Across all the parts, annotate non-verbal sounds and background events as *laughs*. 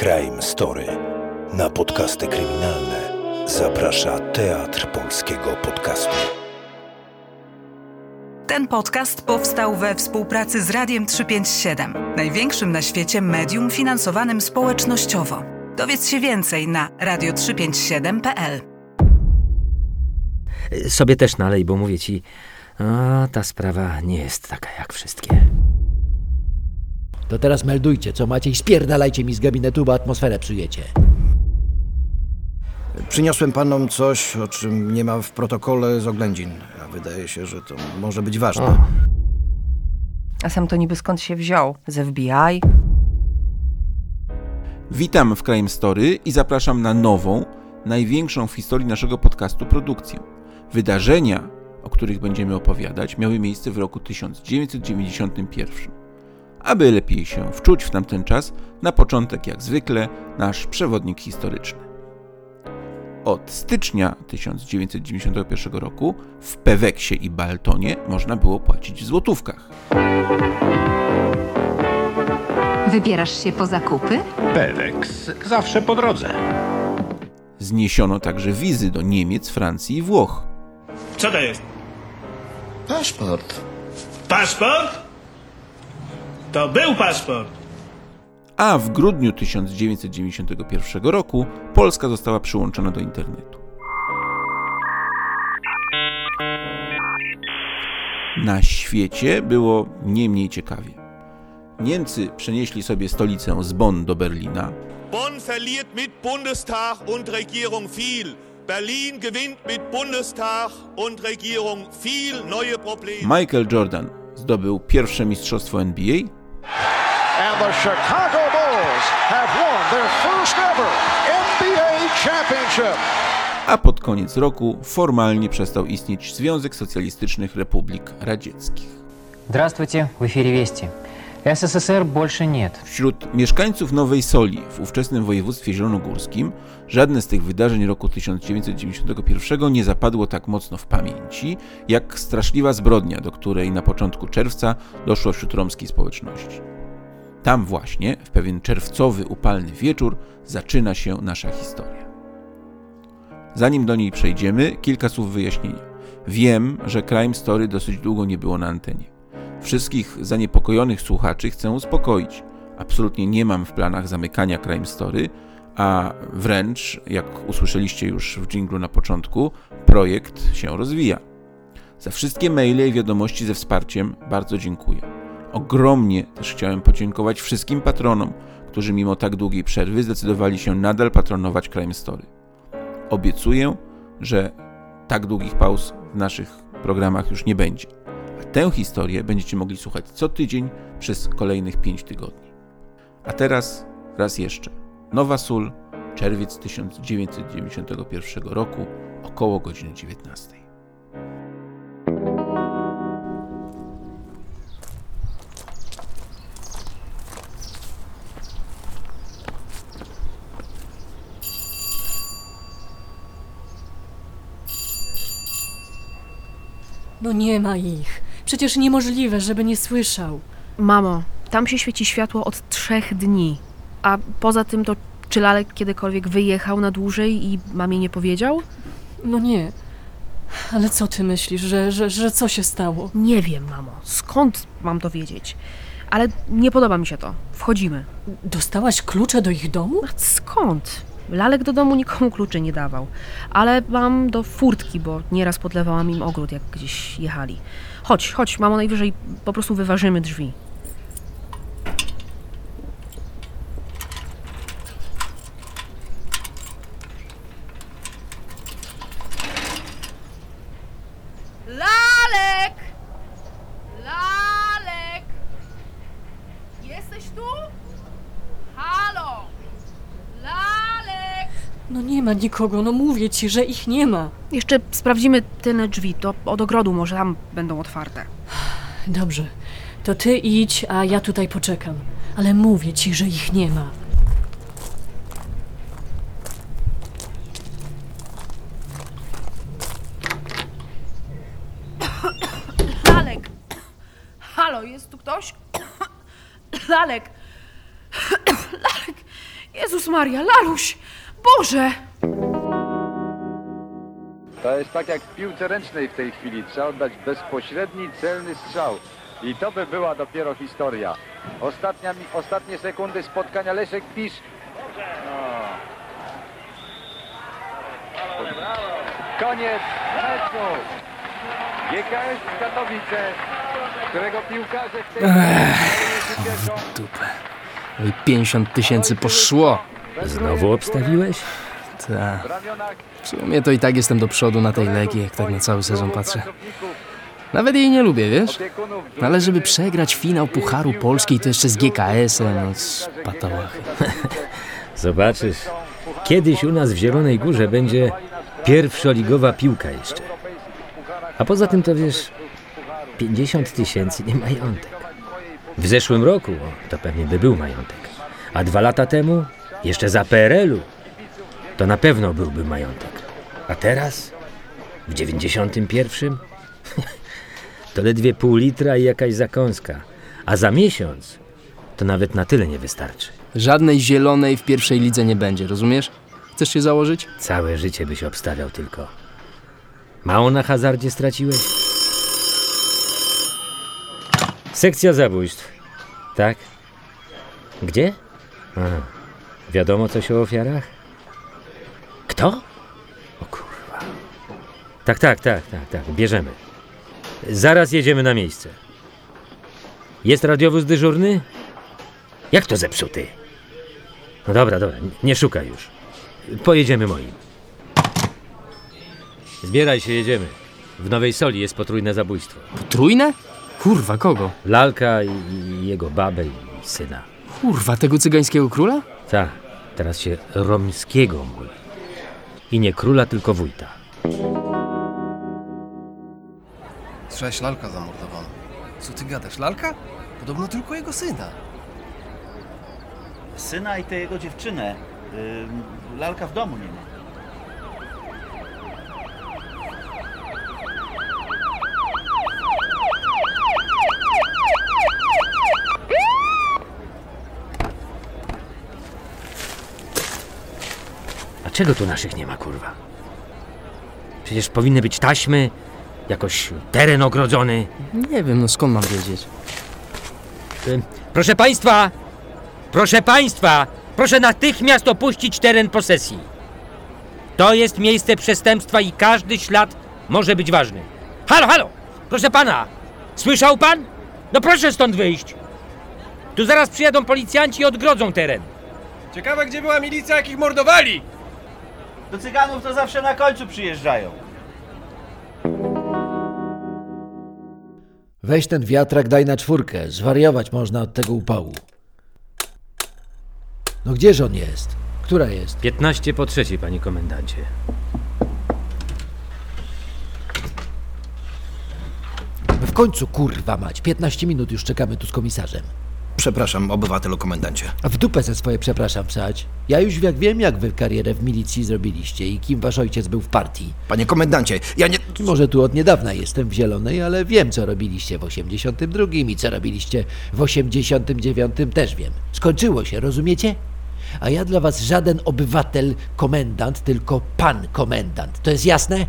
Crime Story. Na podcasty kryminalne zaprasza Teatr Polskiego Podcastu. Ten podcast powstał we współpracy z Radiem 357, największym na świecie medium finansowanym społecznościowo. Dowiedz się więcej na radio357.pl. Sobie też nalej, bo mówię ci, a ta sprawa nie jest taka jak wszystkie. To teraz meldujcie, co macie i spierdalajcie mi z gabinetu, bo atmosferę psujecie. Przyniosłem panom coś, o czym nie ma w protokole z oględzin. A wydaje się, że to może być ważne. A sam to niby skąd się wziął? Z FBI? Witam w Crime Story i zapraszam na nową, największą w historii naszego podcastu produkcję. Wydarzenia, o których będziemy opowiadać, miały miejsce w roku 1991. Aby lepiej się wczuć w tamten czas, na początek, jak zwykle, nasz przewodnik historyczny. Od stycznia 1991 roku w Peweksie i Baltonie można było płacić w złotówkach. Wybierasz się po zakupy? Peweks zawsze po drodze. Zniesiono także wizy do Niemiec, Francji i Włoch. Co to jest? Paszport. Paszport? To był paszport. a w grudniu 1991 roku Polska została przyłączona do internetu. Na świecie było nie mniej ciekawie. Niemcy przenieśli sobie stolicę z Bonn do Berlina, Bonn verliert mit Bundestag und Regierung viel. Berlin gewinnt mit Bundestag und Regierung viel neue Probleme. Michael Jordan zdobył pierwsze mistrzostwo NBA, And the Chicago Bulls have won their first ever NBA championship. a pod koniec roku formalnie przestał istnieć Związek Socjalistycznych Republik Radzieckich. Здравствуйте, в эфире Вести. СССР больше нет. Wśród mieszkańców Nowej Soli w ówczesnym województwie zielonogórskim żadne z tych wydarzeń roku 1991 nie zapadło tak mocno w pamięci, jak straszliwa zbrodnia, do której na początku czerwca doszło wśród romskiej społeczności. Tam właśnie, w pewien czerwcowy, upalny wieczór, zaczyna się nasza historia. Zanim do niej przejdziemy, kilka słów wyjaśnienia. Wiem, że Crime Story dosyć długo nie było na antenie. Wszystkich zaniepokojonych słuchaczy chcę uspokoić. Absolutnie nie mam w planach zamykania Crime Story, a wręcz, jak usłyszeliście już w dżinglu na początku, projekt się rozwija. Za wszystkie maile i wiadomości ze wsparciem bardzo dziękuję. Ogromnie też chciałem podziękować wszystkim patronom, którzy mimo tak długiej przerwy zdecydowali się nadal patronować Crime Story. Obiecuję, że tak długich pauz w naszych programach już nie będzie. Tę historię będziecie mogli słuchać co tydzień przez kolejnych 5 tygodni. A teraz raz jeszcze. Nowa Sól, czerwiec 1991 roku, około godziny 19. No nie ma ich. Przecież niemożliwe, żeby nie słyszał. Mamo, tam się świeci światło od trzech dni. A poza tym to czy Lalek kiedykolwiek wyjechał na dłużej i mamie nie powiedział? No nie. Ale co ty myślisz, że, że, że co się stało? Nie wiem, mamo. Skąd mam to wiedzieć? Ale nie podoba mi się to. Wchodzimy. Dostałaś klucze do ich domu? A skąd? Lalek do domu nikomu kluczy nie dawał. Ale mam do furtki, bo nieraz podlewałam im ogród, jak gdzieś jechali. Chodź, chodź, mamo, najwyżej po prostu wyważymy drzwi. Lalek! Lalek! Jesteś tu? Halo! Lalek! No nie ma nikogo, no mówię ci, że ich nie ma. Jeszcze sprawdzimy tylne drzwi, to od ogrodu może tam będą otwarte. Dobrze, to ty idź, a ja tutaj poczekam. Ale mówię ci, że ich nie ma. Lalek! Halo, jest tu ktoś? Lalek! Lalek! Jezus Maria, Laluś! Boże! To jest tak jak w piłce ręcznej w tej chwili. Trzeba oddać bezpośredni, celny strzał. I to by była dopiero historia. Ostatnia, ostatnie sekundy spotkania Leszek Pisz. No. Koniec meczu. GKS Katowice, którego piłkarze w tej Dupę. No i 50 tysięcy poszło. Znowu obstawiłeś? Tak. W sumie to i tak jestem do przodu na tej Legii, jak tak na cały sezon patrzę. Nawet jej nie lubię, wiesz? Ale żeby przegrać finał Pucharu Polskiej, to jeszcze z GKS-em, no z patałachy. *laughs* Zobaczysz, kiedyś u nas w Zielonej Górze będzie pierwszoligowa piłka jeszcze. A poza tym to wiesz, 50 tysięcy nie majątek. W zeszłym roku to pewnie by był majątek. A dwa lata temu, jeszcze za PRL-u, to na pewno byłby majątek. A teraz? W 91? *laughs* to ledwie pół litra i jakaś zakąska. A za miesiąc to nawet na tyle nie wystarczy. Żadnej zielonej w pierwszej lidze nie będzie, rozumiesz? Chcesz się założyć? Całe życie byś obstawiał tylko. Mało na hazardzie straciłeś? Sekcja zabójstw. Tak? Gdzie? Aha. Wiadomo coś o ofiarach? Kto? O kurwa. Tak, tak, tak, tak, tak. Bierzemy. Zaraz jedziemy na miejsce. Jest radiowóz dyżurny? Jak to zepsuty? No dobra, dobra, nie szukaj już. Pojedziemy moim. Zbieraj się, jedziemy. W Nowej Soli jest potrójne zabójstwo. Potrójne? Kurwa, kogo? Lalka i, i jego babę i syna. Kurwa, tego cygańskiego króla? Tak, teraz się romskiego mówi. I nie króla, tylko wójta. Słyszałeś lalka zamordowana. Co ty gadasz, lalka? Podobno tylko jego syna. Syna i tę jego dziewczynę. Ym, lalka w domu nie ma. Czego tu naszych nie ma, kurwa? Przecież powinny być taśmy, jakoś teren ogrodzony. Nie wiem, no skąd mam wiedzieć? Y, Proszę państwa! Proszę państwa! Proszę natychmiast opuścić teren posesji. To jest miejsce przestępstwa i każdy ślad może być ważny. Halo, halo! Proszę pana! Słyszał pan? No proszę stąd wyjść! Tu zaraz przyjadą policjanci i odgrodzą teren. Ciekawe, gdzie była milicja, jak ich mordowali! Do cyganów to zawsze na końcu przyjeżdżają. Weź ten wiatrak, daj na czwórkę. Zwariować można od tego upału. No gdzież on jest? Która jest? 15 po trzeciej, panie komendancie. W końcu, kurwa mać. 15 minut już czekamy tu z komisarzem. Przepraszam, obywatelu komendancie. A w dupę ze swoje przepraszam wsać. Ja już jak wiem, jak wy karierę w milicji zrobiliście i kim wasz ojciec był w partii. Panie komendancie, ja nie... Może tu od niedawna jestem w Zielonej, ale wiem, co robiliście w 82 i co robiliście w 89 też wiem. Skończyło się, rozumiecie? A ja dla was żaden obywatel komendant, tylko pan komendant. To jest jasne?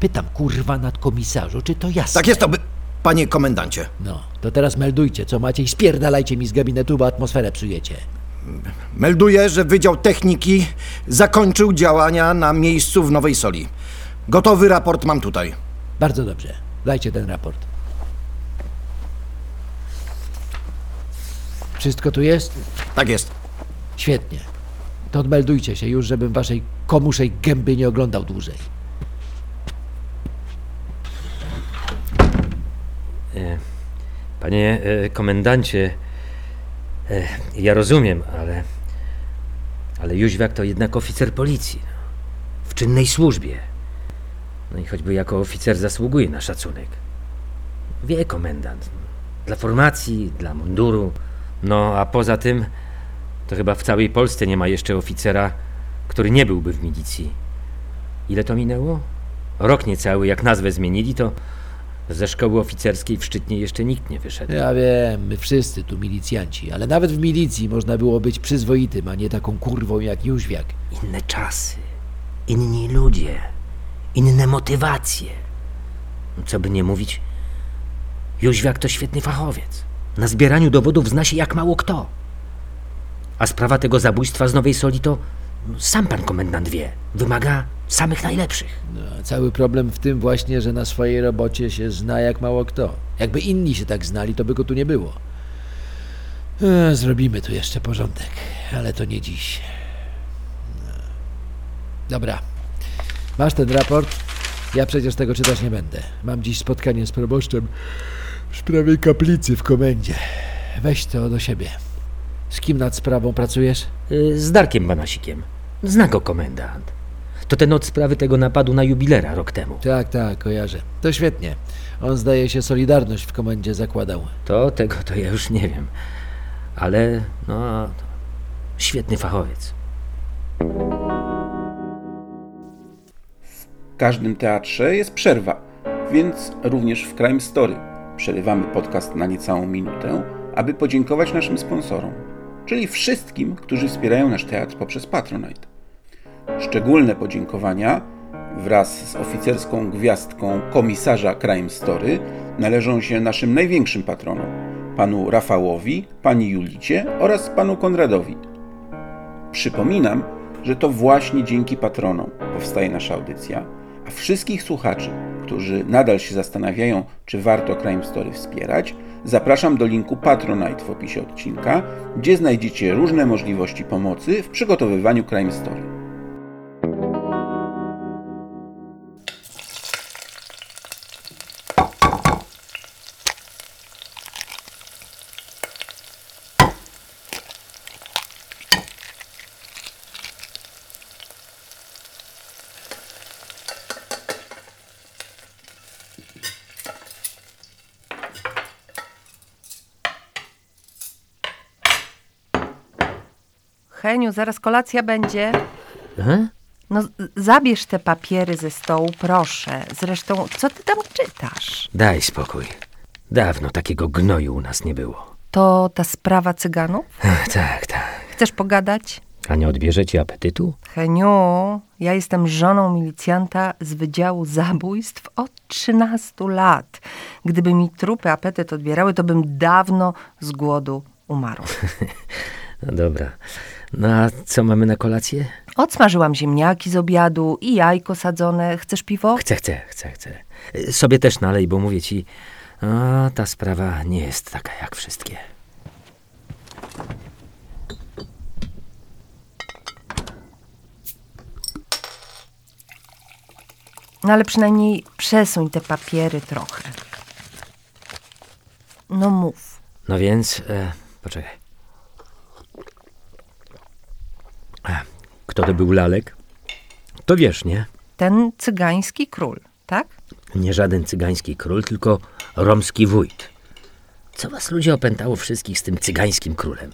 Pytam, kurwa, nadkomisarzu, czy to jasne? Tak jest to, by... Panie komendancie. No, to teraz meldujcie, co macie i spierdalajcie mi z gabinetu, bo atmosferę psujecie. Melduję, że Wydział Techniki zakończył działania na miejscu w Nowej Soli. Gotowy raport mam tutaj. Bardzo dobrze. Dajcie ten raport. Wszystko tu jest? Tak jest. Świetnie. To odmeldujcie się już, żebym waszej komuszej gęby nie oglądał dłużej. Panie e, komendancie, e, ja rozumiem, ale. Ale Jóźwiak to jednak oficer policji. no. W czynnej służbie. No i choćby jako oficer zasługuje na szacunek. Wie komendant. no. Dla formacji, dla munduru. No a poza tym, to chyba w całej Polsce nie ma jeszcze oficera, który nie byłby w milicji. Ile to minęło? Rok niecały, jak nazwę zmienili, to Ze szkoły oficerskiej w Szczytnie jeszcze nikt nie wyszedł. Ja wiem, my wszyscy tu milicjanci, ale nawet w milicji można było być przyzwoitym, a nie taką kurwą jak Jóźwiak. Inne czasy, inni ludzie, inne motywacje. Co by nie mówić, Jóźwiak to świetny fachowiec. Na zbieraniu dowodów zna się jak mało kto. A sprawa tego zabójstwa z Nowej Soli to no, sam pan komendant wie. Wymaga samych najlepszych. No, cały problem w tym właśnie, że na swojej robocie się zna jak mało kto. Jakby inni się tak znali, to by go tu nie było. E, zrobimy tu jeszcze porządek, ale to nie dziś. No. Dobra. Masz ten raport? Ja przecież tego czytać nie będę. Mam dziś spotkanie z proboszczem w sprawie kaplicy w komendzie. Weź to do siebie. Z kim nad sprawą pracujesz? Y, Z Darkiem Banasikiem. Zna go komendant. To ten od sprawy tego napadu na jubilera rok temu. Tak, tak, kojarzę. To świetnie. On zdaje się Solidarność w komendzie zakładał. To tego to ja już nie wiem. Ale no, to świetny fachowiec. W każdym teatrze jest przerwa, więc również w Crime Story przerywamy podcast na niecałą minutę, aby podziękować naszym sponsorom, czyli wszystkim, którzy wspierają nasz teatr poprzez Patronite. Szczególne podziękowania wraz z oficerską gwiazdką komisarza Crime Story należą się naszym największym patronom, panu Rafałowi, pani Julicie oraz panu Konradowi. Przypominam, że to właśnie dzięki patronom powstaje nasza audycja, a wszystkich słuchaczy, którzy nadal się zastanawiają, czy warto Crime Story wspierać, zapraszam do linku Patronite w opisie odcinka, gdzie znajdziecie różne możliwości pomocy w przygotowywaniu Crime Story. Heniu, zaraz kolacja będzie. Aha? No, zabierz te papiery ze stołu, proszę. Zresztą, co ty tam czytasz? Daj spokój. Dawno takiego gnoju u nas nie było. To ta sprawa cyganów? Ach, *laughs* tak, tak. Chcesz pogadać? A nie odbierze ci apetytu? Heniu, ja jestem żoną milicjanta z Wydziału Zabójstw od 13 lat. Gdyby mi trupy apetyt odbierały, to bym dawno z głodu umarł. *laughs* No dobra. No a co mamy na kolację? Odsmażyłam ziemniaki z obiadu i jajko sadzone. Chcesz piwo? Chcę, chcę, chcę, chcę. Sobie też nalej, bo mówię ci, a ta sprawa nie jest taka jak wszystkie. No ale przynajmniej przesuń te papiery trochę. No mów. No więc, e, poczekaj. E, Kto to był lalek? To wiesz, nie? Ten cygański król, tak? Nie żaden cygański król, tylko romski wójt. Co was ludzie opętało wszystkich z tym cygańskim królem?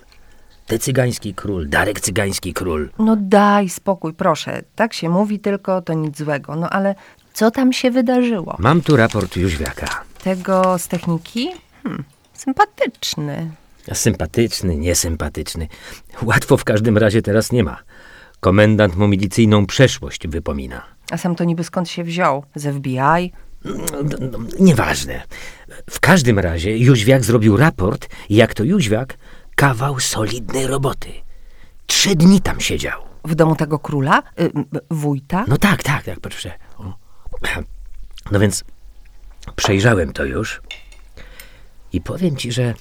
Ty cygański król, Darek cygański król. No daj spokój, proszę. Tak się mówi tylko, to nic złego. No ale co tam się wydarzyło? Mam tu raport Jóźwiaka. Tego z techniki? Hmm, sympatyczny. Sympatyczny, niesympatyczny. Łatwo w każdym razie teraz nie ma. Komendant mu milicyjną przeszłość wypomina. A sam to niby skąd się wziął? Z FBI? No, Nieważne. W każdym razie Jóźwiak zrobił raport i jak to Jóźwiak, kawał solidnej roboty. Trzy dni tam siedział. W domu tego króla? Y, wójta? No tak, tak, tak, proszę. No więc przejrzałem to już i powiem ci, że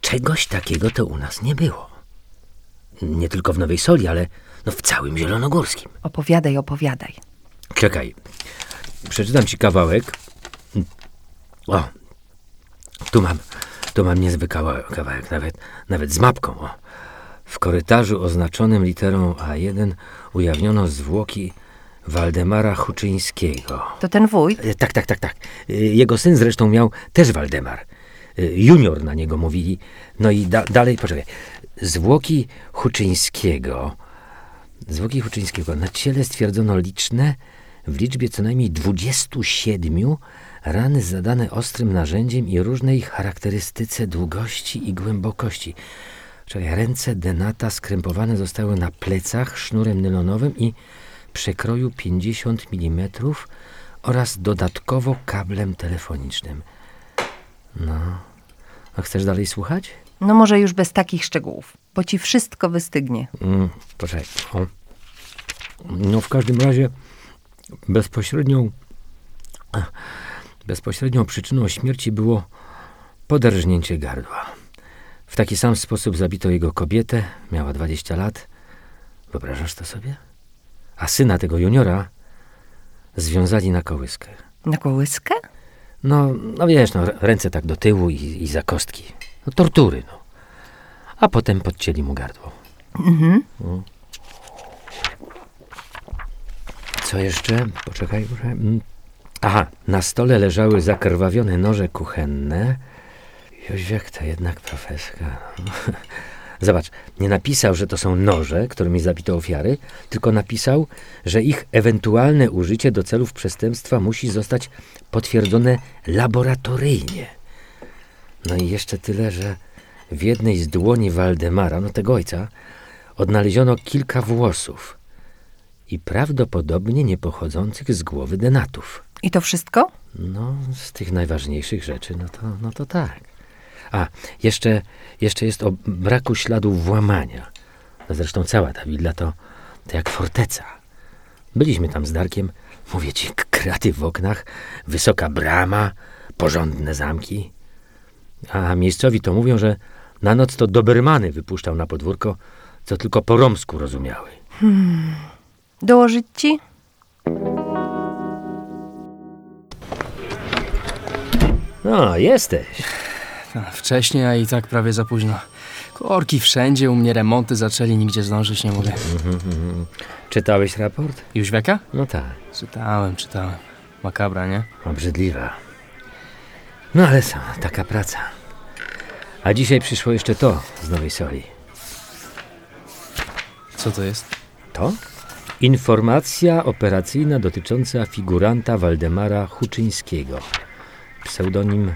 czegoś takiego to u nas nie było. Nie tylko w Nowej Soli, ale no w całym Zielonogórskim. Opowiadaj, opowiadaj. Czekaj, przeczytam ci kawałek. O, tu mam, tu mam niezły kawałek, kawałek nawet, nawet z mapką. O. W korytarzu oznaczonym literą A1 ujawniono zwłoki Waldemara Huczyńskiego. To ten wójt? E, Tak, tak, tak, tak. E, Jego syn zresztą miał też Waldemar. E, Junior na niego mówili. No i da, dalej, poczekaj. Zwłoki Huczyńskiego. Zwłoki Huczyńskiego. Na ciele stwierdzono liczne, w liczbie co najmniej 27 rany zadane ostrym narzędziem i różnej charakterystyce długości i głębokości. Czekaj, ręce Denata skrępowane zostały na plecach sznurem nylonowym i przekroju 50 mm oraz dodatkowo kablem telefonicznym. No, a chcesz dalej słuchać? No może już bez takich szczegółów, bo ci wszystko wystygnie. Mm, poczekaj. O. No w każdym razie bezpośrednią bezpośrednią przyczyną śmierci było poderżnięcie gardła. W taki sam sposób zabito jego kobietę, miała 20 lat. Wyobrażasz to sobie? A syna tego juniora związali na kołyskę. Na kołyskę? No, no wiesz, no, ręce tak do tyłu i, i za kostki. No, tortury, no. A potem podcięli mu gardło. Mhm. No. Co jeszcze? Poczekaj, proszę. Mm. Aha, na stole leżały zakrwawione noże kuchenne. Jóźwiak to jednak profeska. *laughs* Zobacz, nie napisał, że to są noże, którymi zabito ofiary, tylko napisał, że ich ewentualne użycie do celów przestępstwa musi zostać potwierdzone laboratoryjnie. No i jeszcze tyle, że w jednej z dłoni Waldemara, no tego ojca, odnaleziono kilka włosów i prawdopodobnie nie pochodzących z głowy denatów. I to wszystko? No, z tych najważniejszych rzeczy, no to, no to tak. A, jeszcze, jeszcze jest o braku śladów włamania. No zresztą cała ta willa to, to jak forteca. Byliśmy tam z Darkiem, mówię ci, kraty w oknach, wysoka brama, porządne zamki. A miejscowi to mówią, że na noc to dobermany wypuszczał na podwórko, co tylko po romsku rozumiały. Hmm. Dołożyć ci? No, jesteś. Wcześniej, a i tak prawie za późno. Korki wszędzie, u mnie remonty zaczęli, nigdzie zdążyć nie mogę. Mhm, *laughs* Czytałeś raport? Jóźwiaka? No tak. Czytałem, czytałem. Makabra, nie? Obrzydliwa. No ale co, taka praca. A dzisiaj przyszło jeszcze to z Nowej Soli. Co to jest? To? Informacja operacyjna dotycząca figuranta Waldemara Huczyńskiego. Pseudonim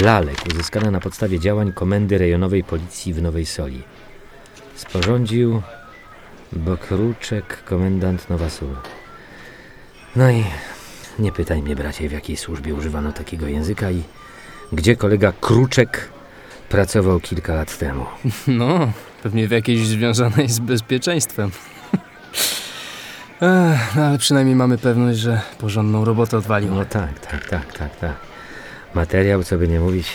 Lalek, uzyskana na podstawie działań Komendy Rejonowej Policji w Nowej Soli. Sporządził Bokruczek, komendant Nowa Sól. No i nie pytaj mnie, bracie, w jakiej służbie używano takiego języka i gdzie kolega Kruczek pracował kilka lat temu. *laughs* No, pewnie w jakiejś związanej z bezpieczeństwem. *laughs* Ech, no ale przynajmniej mamy pewność, że porządną robotę odwalił. No tak, tak, tak, tak, tak. Materiał, co by nie mówić,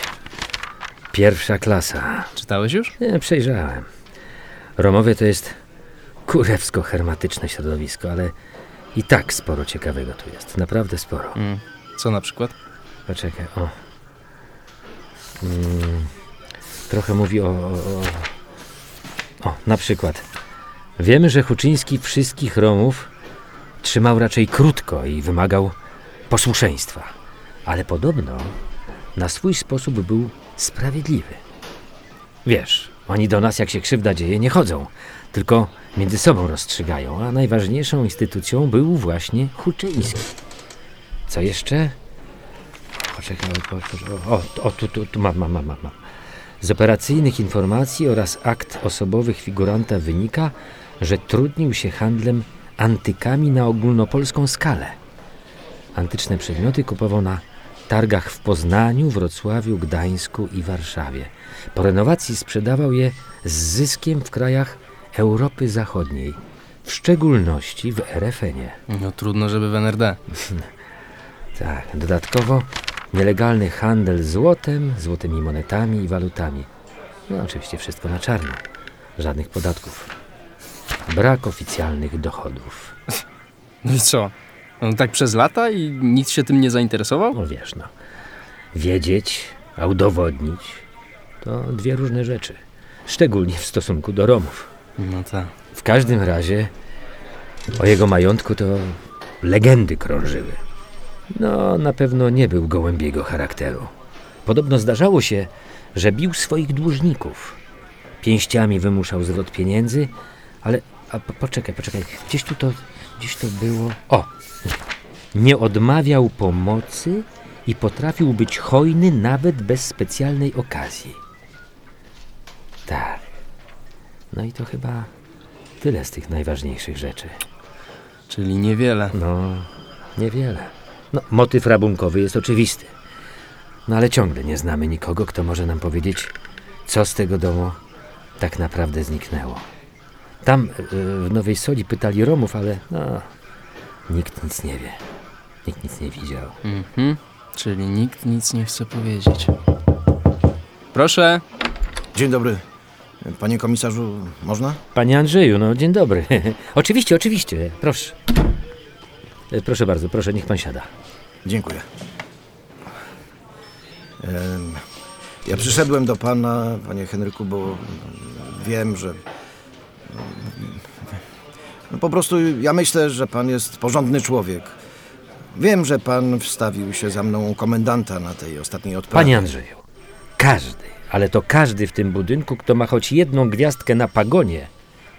pierwsza klasa. Czytałeś już? Nie, przejrzałem. Romowie to jest kurewsko-hermatyczne środowisko, ale i tak sporo ciekawego tu jest. Naprawdę sporo. Mm. Co na przykład? Poczekaj, o. Mm, trochę mówi o, o, o... O, na przykład. Wiemy, że Huczyński wszystkich Romów trzymał raczej krótko i wymagał posłuszeństwa. Ale podobno na swój sposób był sprawiedliwy. Wiesz, oni do nas, jak się krzywda dzieje, nie chodzą, tylko między sobą rozstrzygają, a najważniejszą instytucją był właśnie Huczyński. Co jeszcze? Poczekaj, o, o, o, tu, tu, tu mam, mam, mam, mam. Z operacyjnych informacji oraz akt osobowych figuranta wynika, że trudnił się handlem antykami na ogólnopolską skalę. Antyczne przedmioty kupował na targach w Poznaniu, Wrocławiu, Gdańsku i Warszawie. Po renowacji sprzedawał je z zyskiem w krajach Europy Zachodniej, w szczególności w RFN-ie. No trudno, żeby w NRD. *laughs* Tak, dodatkowo nielegalny handel złotem, złotymi monetami i walutami. No oczywiście wszystko na czarno. Żadnych podatków. Brak oficjalnych dochodów. No i co? On tak przez lata i nic się tym nie zainteresował? No wiesz, no. Wiedzieć, a udowodnić to dwie różne rzeczy. Szczególnie w stosunku do Romów. No tak. W każdym razie o jego majątku to legendy krążyły. No, na pewno nie był gołębiego charakteru. Podobno zdarzało się, że bił swoich dłużników. Pięściami wymuszał zwrot pieniędzy, ale... A, po, poczekaj, poczekaj. Gdzieś tu to... Gdzieś to było... O! nie odmawiał pomocy i potrafił być hojny nawet bez specjalnej okazji. Tak. No i to chyba tyle z tych najważniejszych rzeczy. Czyli niewiele. No, niewiele. No, motyw rabunkowy jest oczywisty. No ale ciągle nie znamy nikogo, kto może nam powiedzieć, co z tego domu tak naprawdę zniknęło. Tam y, w Nowej Soli pytali Romów, ale no, nikt nic nie wie. Nikt nic nie widział. Mhm. Czyli nikt nic nie chce powiedzieć. Proszę. Dzień dobry. Panie komisarzu, można? Panie Andrzeju, no dzień dobry. *laughs* oczywiście, oczywiście, proszę. E, Proszę bardzo, proszę, niech pan siada. Dziękuję. Ja przyszedłem do pana, panie Henryku, bo wiem, że. No po prostu ja myślę, że pan jest porządny człowiek. Wiem, że pan wstawił się za mną komendanta na tej ostatniej odprawie. Panie Andrzeju, każdy, ale to każdy w tym budynku, kto ma choć jedną gwiazdkę na pagonie,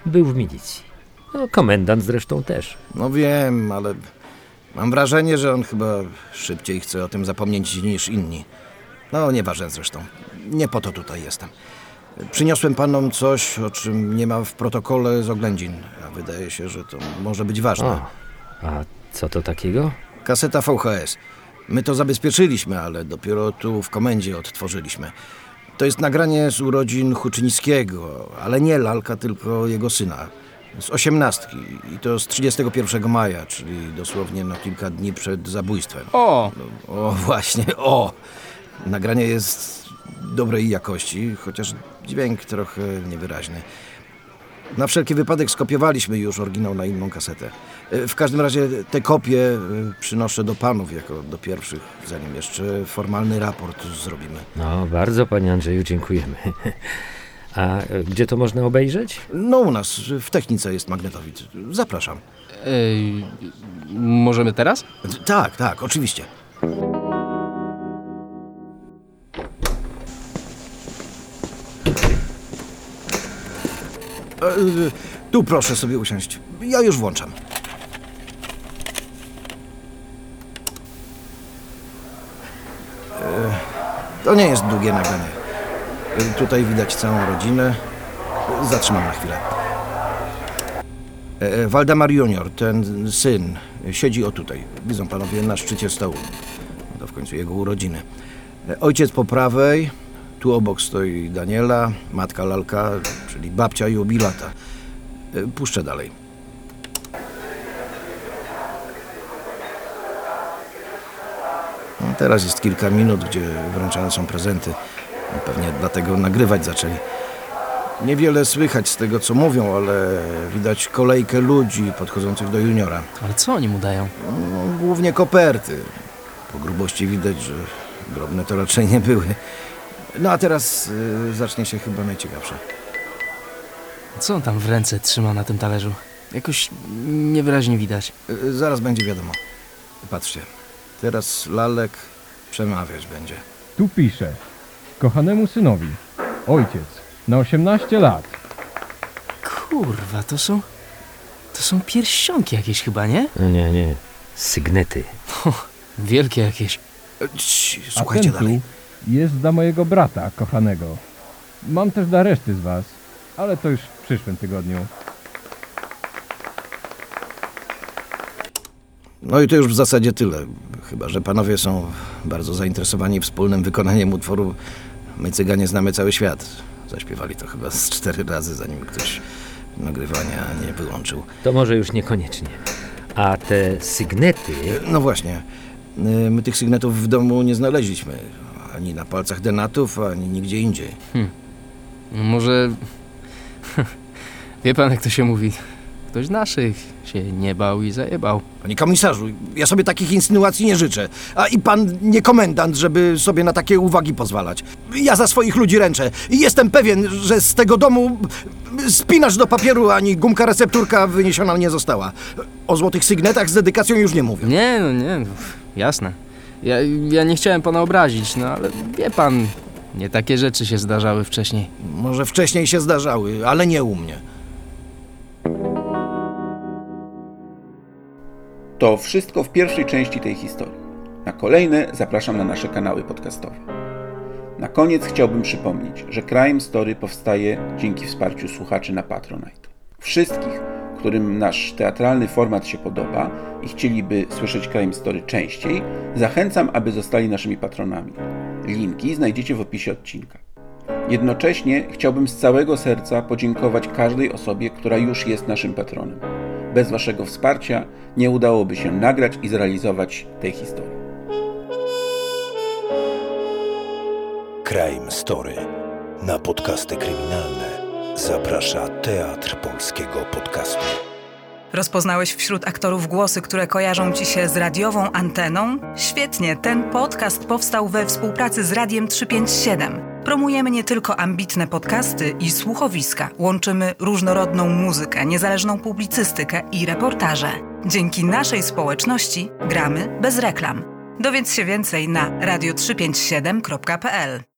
był w milicji. No, komendant zresztą też. No wiem, ale mam wrażenie, że on chyba szybciej chce o tym zapomnieć niż inni. No, nieważne zresztą. Nie po to tutaj jestem. Przyniosłem panom coś, o czym nie ma w protokole z oględzin, a wydaje się, że to może być ważne. O, a co to takiego? Kaseta VHS. My to zabezpieczyliśmy, ale dopiero tu w komendzie odtworzyliśmy. To jest nagranie z urodzin Huczyńskiego, ale nie lalka, tylko jego syna. Z osiemnastki i to z 31 maja, czyli dosłownie na kilka dni przed zabójstwem. O! O, właśnie, o! Nagranie jest dobrej jakości, chociaż dźwięk trochę niewyraźny. Na wszelki wypadek skopiowaliśmy już oryginał na inną kasetę. E, W każdym razie te kopie e, przynoszę do panów jako do pierwszych, zanim jeszcze formalny raport zrobimy. No, bardzo panie Andrzeju, dziękujemy. *laughs* A e, gdzie to można obejrzeć? No u nas w technice jest magnetowid. Zapraszam. Ej, możemy teraz? Tak, tak, oczywiście. E, Tu proszę sobie usiąść. Ja już włączam. E, To nie jest długie nagranie. E, Tutaj widać całą rodzinę. E, Zatrzymam na chwilę. E, Waldemar Junior, ten syn, siedzi o tutaj. Widzą panowie na szczycie stołu. To w końcu jego urodziny. E, Ojciec po prawej, tu obok stoi Daniela, matka Lalka, czyli babcia jubilata. E, Puszczę dalej. No, teraz jest kilka minut, gdzie wręczane są prezenty. Pewnie dlatego nagrywać zaczęli. Niewiele słychać z tego, co mówią, ale widać kolejkę ludzi podchodzących do juniora. Ale co oni mu dają? No, głównie koperty. Po grubości widać, że drobne to raczej nie były. No a teraz y, zacznie się chyba najciekawsze. Co on tam w ręce trzyma na tym talerzu? Jakoś niewyraźnie widać. Y, zaraz będzie wiadomo. Patrzcie, teraz Lalek przemawiać będzie. Tu pisze. Kochanemu synowi. Ojciec. Na 18 lat. Kurwa, to są... To są pierścionki jakieś chyba, nie? No nie, nie. Sygnety. Wielkie jakieś. A ten tu jest dla mojego brata kochanego. Mam też dla reszty z was, ale to już w przyszłym tygodniu. No i to już w zasadzie tyle. Chyba, że panowie są bardzo zainteresowani wspólnym wykonaniem utworu My Cyganie znamy cały świat. Zaśpiewali to chyba z cztery razy, zanim ktoś nagrywania nie wyłączył. To może już niekoniecznie. A te sygnety... No właśnie. Y, My tych sygnetów w domu nie znaleźliśmy. Ani na palcach denatów, ani nigdzie indziej. Hmm. Może... *laughs* Wie pan, jak to się mówi? Ktoś z naszych się nie bał i zajebał. Panie komisarzu, ja sobie takich insynuacji nie życzę. A i pan nie komendant, żeby sobie na takie uwagi pozwalać. Ja za swoich ludzi ręczę. I jestem pewien, że z tego domu spinacz do papieru ani gumka recepturka wyniesiona nie została. O złotych sygnetach z dedykacją już nie mówię. Nie, no nie, no, jasne. Ja, ja nie chciałem pana obrazić, no ale wie pan, nie takie rzeczy się zdarzały wcześniej. Może wcześniej się zdarzały, ale nie u mnie. To wszystko w pierwszej części tej historii. Na kolejne zapraszam na nasze kanały podcastowe. Na koniec chciałbym przypomnieć, że Crime Story powstaje dzięki wsparciu słuchaczy na Patronite. Wszystkich, którym nasz teatralny format się podoba i chcieliby słyszeć Crime Story częściej, zachęcam, aby zostali naszymi patronami. Linki znajdziecie w opisie odcinka. Jednocześnie chciałbym z całego serca podziękować każdej osobie, która już jest naszym patronem. Bez Waszego wsparcia nie udałoby się nagrać i zrealizować tej historii. Crime Story. Na podcasty kryminalne zaprasza Teatr Polskiego Podcastu. Rozpoznałeś wśród aktorów głosy, które kojarzą ci się z radiową anteną? Świetnie, ten podcast powstał we współpracy z Radiem 357. Promujemy nie tylko ambitne podcasty i słuchowiska, łączymy różnorodną muzykę, niezależną publicystykę i reportaże. Dzięki naszej społeczności gramy bez reklam. Dowiedz się więcej na radio357.pl.